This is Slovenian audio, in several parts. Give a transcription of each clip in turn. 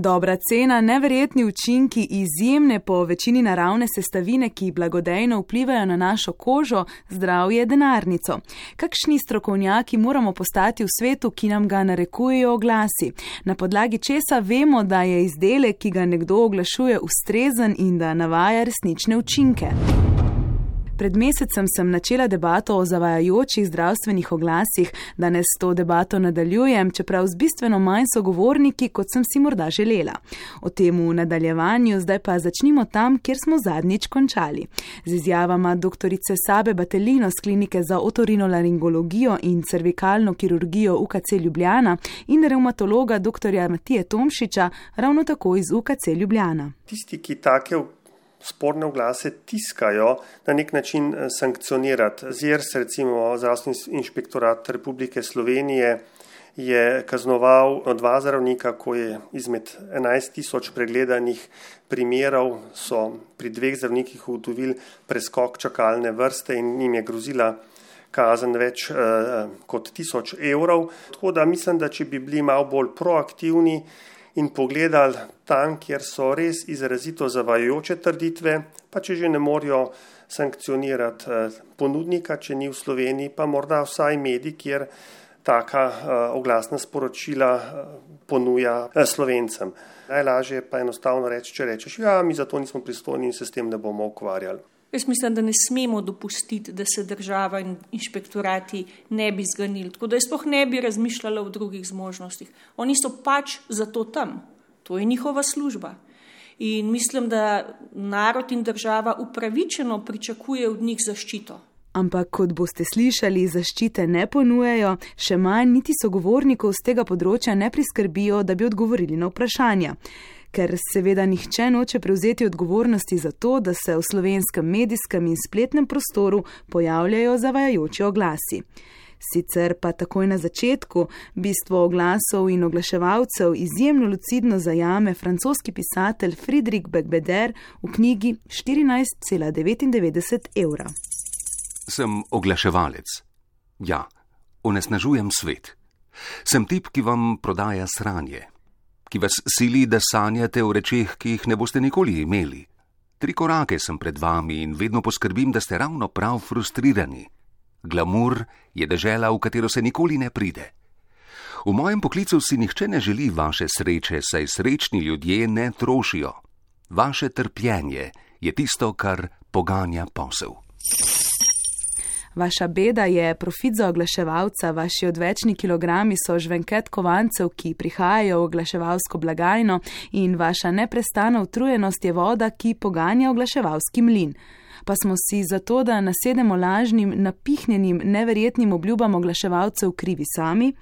Dobra cena, neverjetni učinki, izjemne po večini naravne sestavine, ki blagodejno vplivajo na našo kožo, zdravje, denarnico. Kakšni strokovnjaki moramo postati v svetu, ki nam ga narekujejo oglasi? Na podlagi česa vemo, da je izdelek, ki ga nekdo oglašuje, ustrezen in da navaja resnične učinke? Pred mesecem sem načela debato o zavajajočih zdravstvenih oglasih, danes to debato nadaljujem, čeprav z bistveno manj sogovorniki, kot sem si morda želela. O tem v nadaljevanju zdaj pa začnimo tam, kjer smo zadnjič končali. Z izjavama dr. Sabe Batelino z klinike za otorinolaringologijo in cervikalno kirurgijo UKC Ljubljana in reumatologa dr. Matije Tomšiča, ravno tako iz UKC Ljubljana. Tisti, ki take sporne oglase tiskajo, na nek način eh, sankcionirati. ZIRS, recimo Zdravstveni inšpektorat Republike Slovenije, je kaznoval dva zdravnika, ko je izmed 11 tisoč pregledanih primerov so pri dveh zdravnikih ugotovili preskok čakalne vrste in jim je grozila kazen več eh, kot tisoč evrov. Tako da mislim, da če bi bili malo bolj proaktivni, in pogledali tam, kjer so res izrazito zavajajoče trditve, pa če že ne morajo sankcionirati eh, ponudnika, če ni v Sloveniji, pa morda vsaj medij, kjer taka eh, oglasna sporočila eh, ponuja slovencem. Najlažje pa je enostavno reči, če rečeš, ja, mi za to nismo pristojni in se s tem ne bomo ukvarjali. Jaz mislim, da ne smemo dopustiti, da se država in inšpektorati ne bi zganili. Tako da jaz sploh ne bi razmišljala o drugih zmožnostih. Oni so pač zato tam, to je njihova služba. In mislim, da narod in država upravičeno pričakuje od njih zaščito. Ampak, kot boste slišali, zaščite ne ponujejo, še manj niti sogovornikov z tega področja ne priskrbijo, da bi odgovorili na vprašanja ker seveda nihče noče prevzeti odgovornosti za to, da se v slovenskem medijskem in spletnem prostoru pojavljajo zavajajoči oglasi. Sicer pa takoj na začetku bistvo oglasov in oglaševalcev izjemno lucidno zajame francoski pisatelj Friedrich Becbeder v knjigi 14,99 evra. Sem oglaševalec. Ja, onesnažujem svet. Sem tip, ki vam prodaja sranje, ki vas sili, da sanjate o rečeh, ki jih ne boste nikoli imeli. Tri korake sem pred vami in vedno poskrbim, da ste ravno prav frustrirani. Glamur je dežela, v katero se nikoli ne pride. V mojem poklicu si nihče ne želi vaše sreče, saj srečni ljudje ne trošijo. Vaše trpljenje je tisto, kar poganja posel. Vaša beda je profit za oglaševalca, vaši odvečni kilogrami so žvenket kovancev, ki prihajajo v oglaševalsko blagajno in vaša neprestana utrujenost je voda, ki poganja oglaševalski mlin pa smo si zato, da nasedemo lažnim, napihnjenim, neverjetnim obljubam oglaševalcev krivi sami.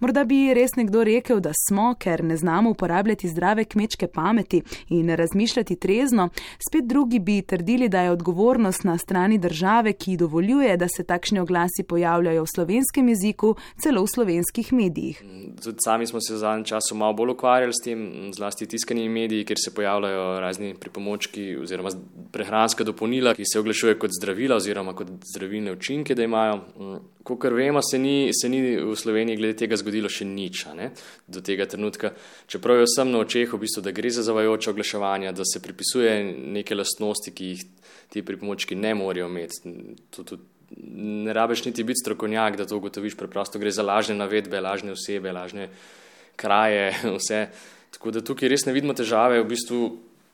Morda bi res nekdo rekel, da smo, ker ne znamo uporabljati zdrave kmečke pameti in razmišljati trezno, spet drugi bi trdili, da je odgovornost na strani države, ki dovoljuje, da se takšni oglasi pojavljajo v slovenskem jeziku, celo v slovenskih medijih. Tudi sami smo se v zadnjem času malo bolj ukvarjali s tem, zlasti tiskanimi mediji, kjer se pojavljajo razni pripomočki oziroma prehranska dopolnila, ki se oglašuje kot zdravila oziroma kot zdravilne učinke, da imajo. Mm, Kot vemo, se ni, se ni v Sloveniji glede tega zgodilo še nič ne, do tega trenutka. Čeprav je vsem na očeh, v bistvu, da gre za zavajoče oglaševanje, da se pripisuje neke lastnosti, ki jih ti pripomočki ne morejo imeti. To, to, ne rabiš niti biti strokovnjak, da to ugotoviš, preprosto gre za lažne navedbe, lažne osebe, lažne kraje, vse. Tako da tukaj res ne vidimo težave, v bistvu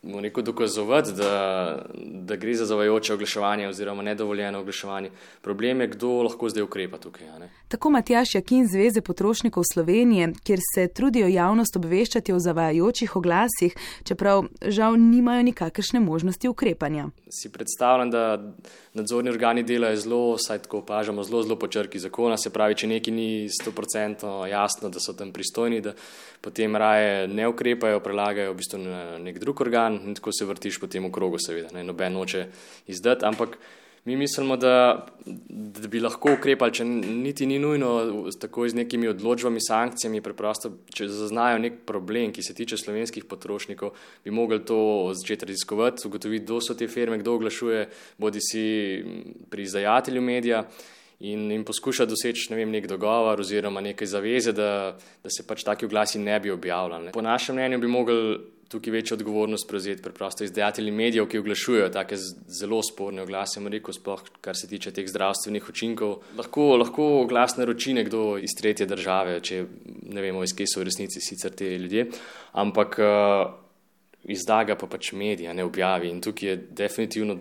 rekel, dokazovati, da, da gre za zavajoče oglaševanje oziroma nedovoljeno oglaševanje. Problem je, kdo lahko zdaj ukrepa tukaj. Tako Matjaš Jakin Zveze potrošnikov Slovenije, kjer se trudijo javnost obveščati o zavajajočih oglasih, čeprav žal nimajo nikakršne možnosti ukrepanja. Si predstavljam, da nadzorni organi delajo zelo, saj tako opažamo, zelo, zelo po črki zakona, se pravi, če nekaj ni 100% jasno, da so tam pristojni, da potem raje ne ukrepajo, prelagajo v bistvu na nek drug organ in tako se vrtiš po tem okrogu, seveda, ne, noben noče izdati, ampak mi mislimo, da, da bi lahko ukrepali, če niti ni nujno tako z nekimi odločbami, sankcijami, preprosto, če zaznajo nek problem, ki se tiče slovenskih potrošnikov, bi mogli to začeti raziskovati, ugotoviti, kdo so te firme, kdo oglašuje, bodi si pri izdajatelju medija in, in poskuša doseči ne vem, nek dogovor oziroma neke zaveze, da, da se pač taki oglasi ne bi objavljali. Po našem mnenju bi mogli tukaj večjo odgovornost prevzeti preprosto izdajatelji medijev, ki oglašujejo take zelo sporne oglase, rekel, sploh kar se tiče teh zdravstvenih učinkov. Lahko, lahko oglas naroči nekdo iz tretje države, če ne vemo, iz kje so v resnici sicer te ljudje, ampak uh, izdaga pa pač medija, ne objavi in tukaj je definitivno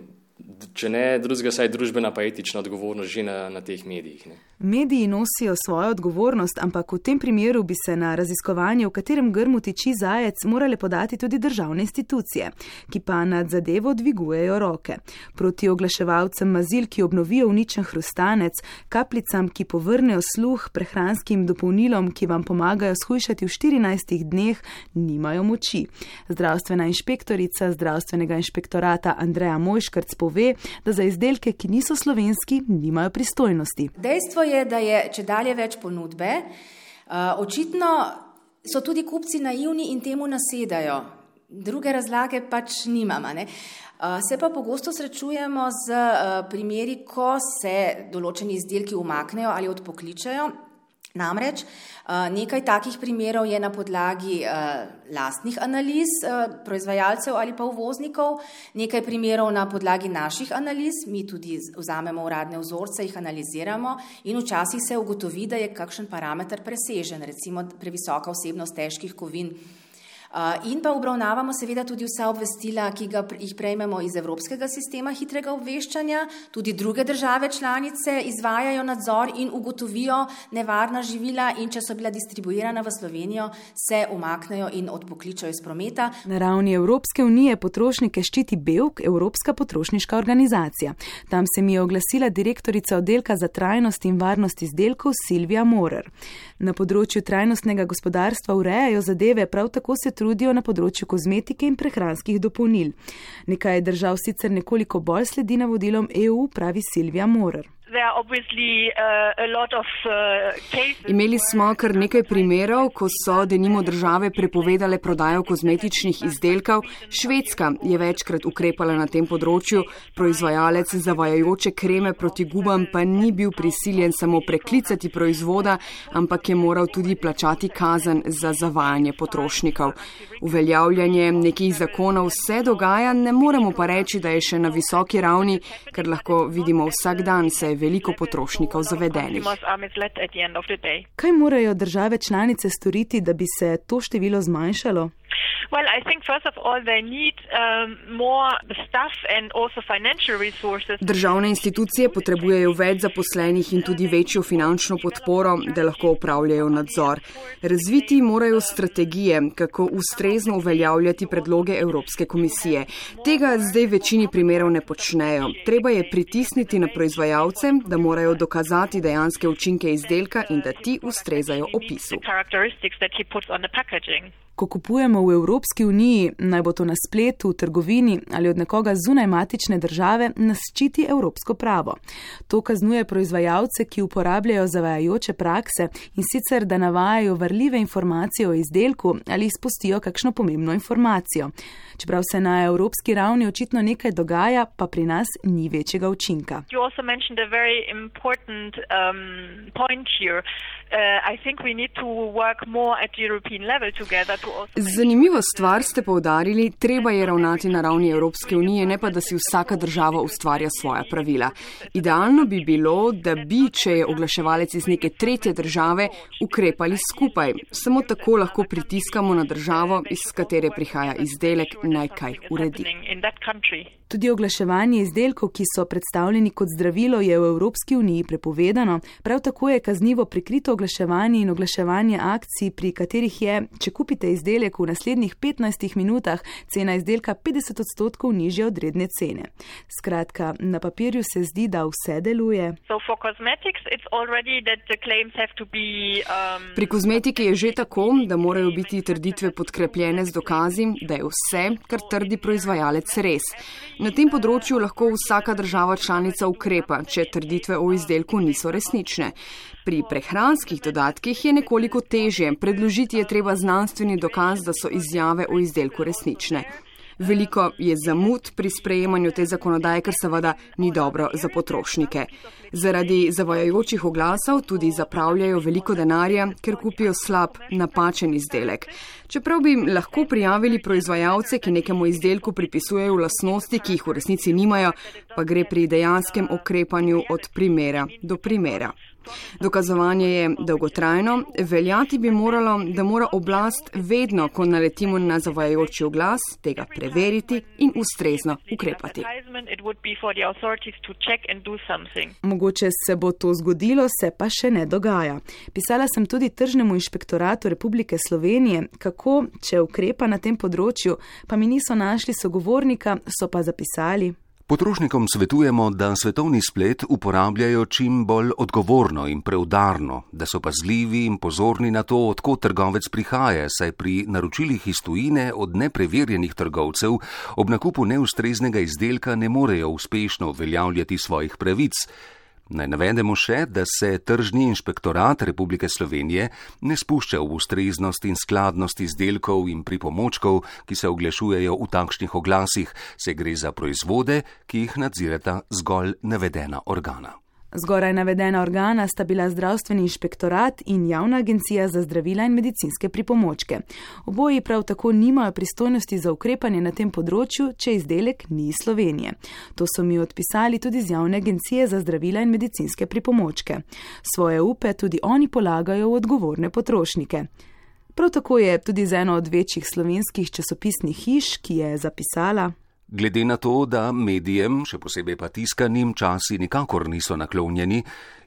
če ne drugega, saj družbena pa etična odgovornost že na, na teh medijih. Ne. Mediji nosijo svojo odgovornost, ampak v tem primeru bi se na raziskovanje, v katerem grmu tiči zajec, morale podati tudi državne institucije, ki pa nad zadevo dvigujejo roke. Proti oglaševalcem mazil, ki obnovijo uničen hrustanec, kapljicam, ki povrnejo sluh, prehranskim dopolnilom, ki vam pomagajo shujšati v 14 dneh, nimajo moči. Zdravstvena inšpektorica zdravstvenega inšpektorata Andreja Mojškrc pove, da za izdelke, ki niso slovenski, nimajo pristojnosti. Dejstvo je, da je če dalje več ponudbe, očitno so tudi kupci naivni in temu nasedajo. Druge razlage pač nimamo. Ne? Se pa pogosto srečujemo z primeri, ko se določeni izdelki umaknejo ali odpokličajo Namreč eh, nekaj takih primerov je na podlagi eh, lastnih analiz eh, proizvajalcev ali pa uvoznikov, nekaj primerov na podlagi naših analiz, mi tudi vzamemo uradne vzorce, jih analiziramo in včasih se ugotovi, da je kakšen parameter presežen, recimo previsoka vsebnost težkih kovin In pa obravnavamo seveda tudi vsa obvestila, ki ga, jih prejmemo iz Evropskega sistema hitrega obveščanja. Tudi druge države članice izvajajo nadzor in ugotovijo nevarna živila in če so bila distribuirana v Slovenijo, se umaknejo in odpokličajo iz prometa. Na ravni Evropske unije potrošnike ščiti Belk, Evropska potrošniška organizacija. Tam se mi je oglasila direktorica oddelka za trajnost in varnost izdelkov Silvija Morer. Na področju trajnostnega gospodarstva urejajo zadeve, prav tako se trudijo na področju kozmetike in prehranskih dopolnil. Nekaj držav sicer nekoliko bolj sledi navodilom EU, pravi Silvija Morer. Uh, uh, Imeli smo kar nekaj primerov, ko so denimo države prepovedale prodajo kozmetičnih izdelkov. Švedska je večkrat ukrepala na tem področju, proizvajalec zavajajoče kreme proti gubam pa ni bil prisiljen samo preklicati proizvoda, ampak je moral tudi plačati kazen za zavajanje potrošnikov. Uveljavljanje nekih zakonov se dogaja, ne moremo pa reči, da je še na visoki ravni, ker lahko vidimo vsak dan se je veliko potrošnikov zavedenih. Kaj morajo države članice storiti, da bi se to število zmanjšalo? Well, I think first of all they need um, more staff and also financial resources. Državne institucije potrebujejo več zaposlenih in tudi večjo finančno podporo, da lahko upravljajo nadzor. Razviti morajo strategije, kako ustrezno uveljavljati predloge Evropske komisije. Tega zdaj v večini primerov ne počnejo. Treba je pritisniti na proizvajalce, da morajo dokazati dejanske učinke izdelka in da ti ustrezajo opisu ko kupujemo v Evropski uniji, naj bo to na spletu, v trgovini ali od nekoga zunaj matične države, nas ščiti evropsko pravo. To kaznuje proizvajalce, ki uporabljajo zavajajoče prakse in sicer, da navajajo varljive informacije o izdelku ali izpustijo kakšno pomembno informacijo. Čeprav se na evropski ravni očitno nekaj dogaja, pa pri nas ni večjega učinka. Zanimivo stvar ste povdarili, treba je ravnati na ravni Evropske unije, ne pa da si vsaka država ustvarja svoja pravila. Idealno bi bilo, da bi, če je oglaševalec iz neke tretje države, ukrepali skupaj. Samo tako lahko pritiskamo na državo, iz katere prihaja izdelek, naj kaj uredi. Tudi oglaševanje izdelkov, ki so predstavljeni kot zdravilo, je v Evropski uniji prepovedano. Prav tako je kaznivo prikrito oglaševanje in oglaševanje akcij, pri katerih je, če kupite izdelek v naslednjih 15 minutah, cena izdelka 50 odstotkov nižja od redne cene. Skratka, na papirju se zdi, da vse deluje. Um, pri kozmetiki je že tako, da morajo biti trditve podkrepljene z dokazi, da je vse, kar trdi proizvajalec, res. Na tem področju lahko vsaka država članica ukrepa, če trditve o izdelku niso resnične. Pri prehranskih dodatkih je nekoliko težje. Predložiti je treba znanstveni dokaz, da so izjave o izdelku resnične. Veliko je zamud pri sprejemanju te zakonodaje, kar seveda ni dobro za potrošnike. Zaradi zavajajočih oglasov tudi zapravljajo veliko denarja, ker kupijo slab, napačen izdelek. Čeprav bi lahko prijavili proizvajalce, ki nekemu izdelku pripisujejo lasnosti, ki jih v resnici nimajo, pa gre pri dejanskem ukrepanju od primera do primera. Dokazovanje je dolgotrajno, veljati bi moralo, da mora oblast vedno, ko naletimo na zavajajoči oglas, tega preveriti in ustrezno ukrepati. Mogoče se bo to zgodilo, se pa še ne dogaja. Pisala sem tudi Tržnemu inšpektoratu Republike Slovenije, kako, če ukrepa na tem področju, pa mi niso našli sogovornika, so pa zapisali. Potrošnikom svetujemo, da svetovni splet uporabljajo čim bolj odgovorno in preudarno, da so pazljivi in pozorni na to, odkot trgovec prihaja, saj pri naročilih iz tujine od nepreverjenih trgovcev ob nakupu neustreznega izdelka ne morejo uspešno uveljavljati svojih pravic. Naj navedemo še, da se Tržni inšpektorat Republike Slovenije ne spušča v ustreznost in skladnost izdelkov in pripomočkov, ki se oglašujejo v takšnih oglasih, se gre za proizvode, ki jih nadzirata zgolj navedena organa. Zgoraj navedena organa sta bila zdravstveni inšpektorat in javna agencija za zdravila in medicinske pripomočke. Oboji prav tako nimajo pristojnosti za ukrepanje na tem področju, če izdelek ni iz Slovenije. To so mi odpisali tudi z javne agencije za zdravila in medicinske pripomočke. Svoje upe tudi oni polagajo v odgovorne potrošnike. Prav tako je tudi z eno od večjih slovenskih časopisnih hiš, ki je zapisala. Glede na to, da medijem, še posebej pa tiskanim, časi nikakor niso naklonjeni,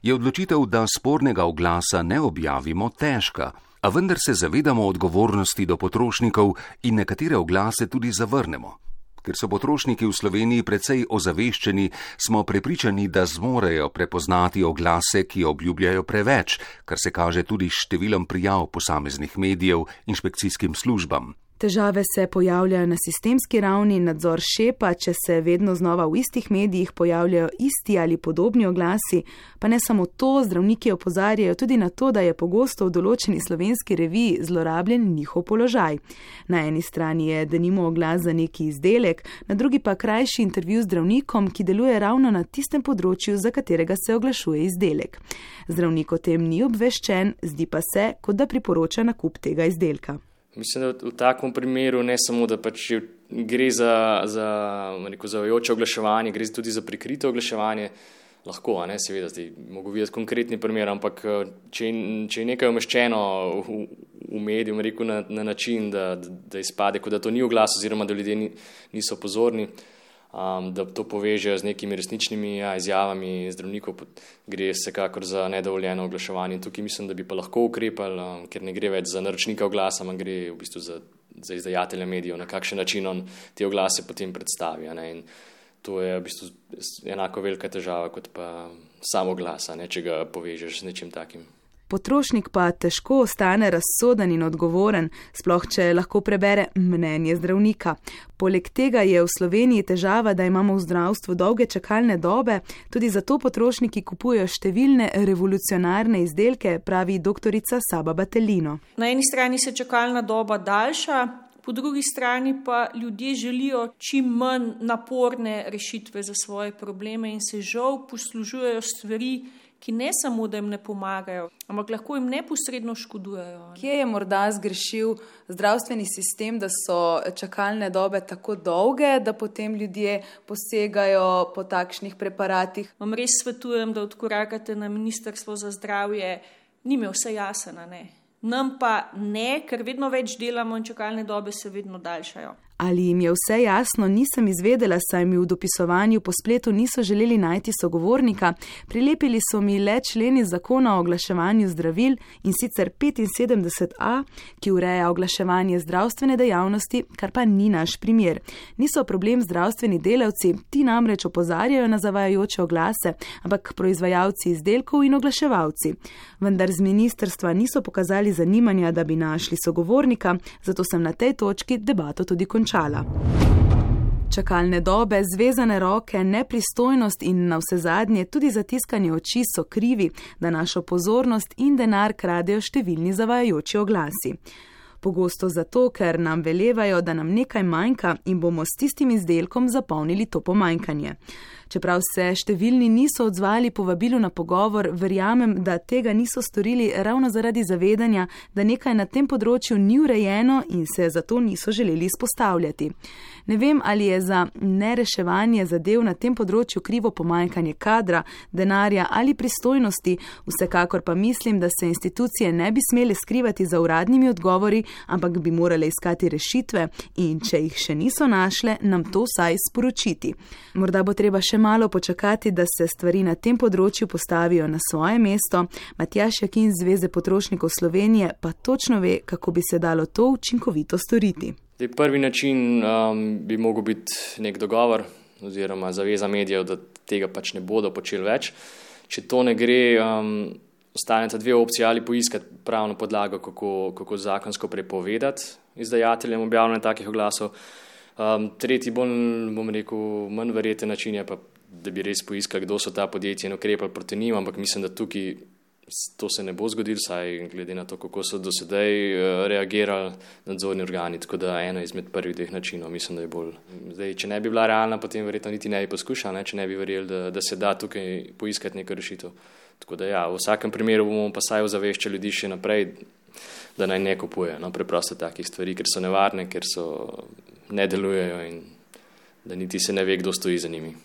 je odločitev, da spornega oglasa ne objavimo, težka, a vendar se zavedamo odgovornosti do potrošnikov in nekatere oglase tudi zavrnemo. Ker so potrošniki v Sloveniji precej ozaveščeni, smo prepričani, da zmorejo prepoznati oglase, ki obljubljajo preveč, kar se kaže tudi številom prijav posameznih medijev inšpekcijskim službam. Težave se pojavljajo na sistemski ravni, nadzor šepa, če se vedno znova v istih medijih pojavljajo isti ali podobni oglasi, pa ne samo to, zdravniki opozarjajo tudi na to, da je pogosto v določeni slovenski reviji zlorabljen njihov položaj. Na eni strani je, da nimo oglas za neki izdelek, na drugi pa krajši intervju z zdravnikom, ki deluje ravno na tistem področju, za katerega se oglašuje izdelek. Zdravnik o tem ni obveščen, zdi pa se, kot da priporoča nakup tega izdelka. Mislim, da v takem primeru ne samo, da pač gre za, za zavajajoče oglaševanje, gre tudi za prikrito oglaševanje. Lahko, ne, seveda, zdaj mogo videti konkretni primer, ampak če, če je nekaj umeščeno v, v mediju, rekel na, na način, da, da izpade, kot da to ni oglas, oziroma da ljudje ni, niso pozorni, um, da to povežejo z nekimi resničnimi ja, izjavami zdravnikov, gre vsekakor za nedovoljeno oglaševanje. Tukaj mislim, da bi pa lahko ukrepali, um, ker ne gre več za naročnika oglasa, ampak gre v bistvu za, za izdajatelja medijev, na kakšen način on te oglase potem predstavi. To je v bistvu enako velika težava kot pa samo glas, če ga povežeš z nečim takim. Potrošnik pa težko ostane razsoden in odgovoren, sploh če lahko prebere mnenje zdravnika. Poleg tega je v Sloveniji težava, da imamo v zdravstvu dolge čakalne dobe, tudi zato potrošniki kupujejo številne revolucionarne izdelke, pravi doktorica Saba Batelino. Na eni strani se čakalna doba daljša. Po drugi strani pa ljudje želijo čim manj naporne rešitve za svoje probleme in se žal poslužujejo stvari, ki ne samo, da jim ne pomagajo, ampak lahko jim neposredno škodujejo. Kje je morda zgrešil zdravstveni sistem, da so čakalne dobe tako dolge, da potem ljudje posegajo po takšnih preparatih? Vam res svetujem, da odkorakate na Ministrstvo za zdravje, ni mi vse jasno, ne. Nam pa ne, ker vedno več delamo in čakalne dobe se vedno daljšajo. Ali jim je vse jasno, nisem izvedela, saj mi v dopisovanju po spletu niso želeli najti sogovornika. Prilepili so mi le členi zakona o oglaševanju zdravil in sicer 75a, ki ureja oglaševanje zdravstvene dejavnosti, kar pa ni naš primer. Niso problem zdravstveni delavci, ti namreč opozarjajo na zavajajoče oglase, ampak proizvajalci izdelkov in oglaševalci. Vendar z ministrstva niso pokazali zanimanja, da bi našli sogovornika, zato sem na tej točki debato tudi končala končala. Čakalne dobe, zvezane roke, nepristojnost in na vse zadnje tudi zatiskanje oči so krivi, da našo pozornost in denar kradejo številni zavajajoči oglasi. Pogosto zato, ker nam velevajo, da nam nekaj manjka in bomo s tistim izdelkom zapolnili to pomanjkanje. Čeprav se številni niso odzvali povabilu na pogovor, verjamem, da tega niso storili ravno zaradi zavedanja, da nekaj na tem področju ni urejeno in se zato niso želeli izpostavljati. Ne vem, ali je za nereševanje zadev na tem področju krivo pomanjkanje kadra, denarja ali pristojnosti, vsekakor pa mislim, da se institucije ne bi smele skrivati za uradnimi odgovori, ampak bi morale iskati rešitve in če jih še niso našle, nam to vsaj sporočiti. Morda bo treba še malo počakati, da se stvari na tem področju postavijo na svoje mesto. Matjaš Jakin z Zveze potrošnikov Slovenije pa točno ve, kako bi se dalo to učinkovito storiti. Dej, prvi način um, bi mogel biti nek dogovor oziroma zaveza medijev, da tega pač ne bodo počeli več. Če to ne gre, um, ostaneta dve opcije ali poiskati pravno podlago, kako, kako zakonsko prepovedati izdajateljem objavljanja takih oglasov. Um, tretji, bolj, bom rekel, manj verjeten način je pa, da bi res poiskali, kdo so ta podjetja in ukrepali proti njim, ampak mislim, da tukaj to se ne bo zgodilo, saj glede na to, kako so do sedaj uh, reagirali nadzorni organi. Tako da eno izmed prvih dveh načinov mislim, da je bolj. Zdaj, če ne bi bila realna, potem verjetno niti ne bi poskušala, če ne bi verjeli, da, da se da tukaj poiskati neko rešitev. Tako da ja, v vsakem primeru bomo pa saj ozaveščali ljudi še naprej, da naj ne kupujejo no, preprosto takih stvari, ker so nevarne, ker so ne delujejo in da niti se ne ve, kdo stoji za njimi.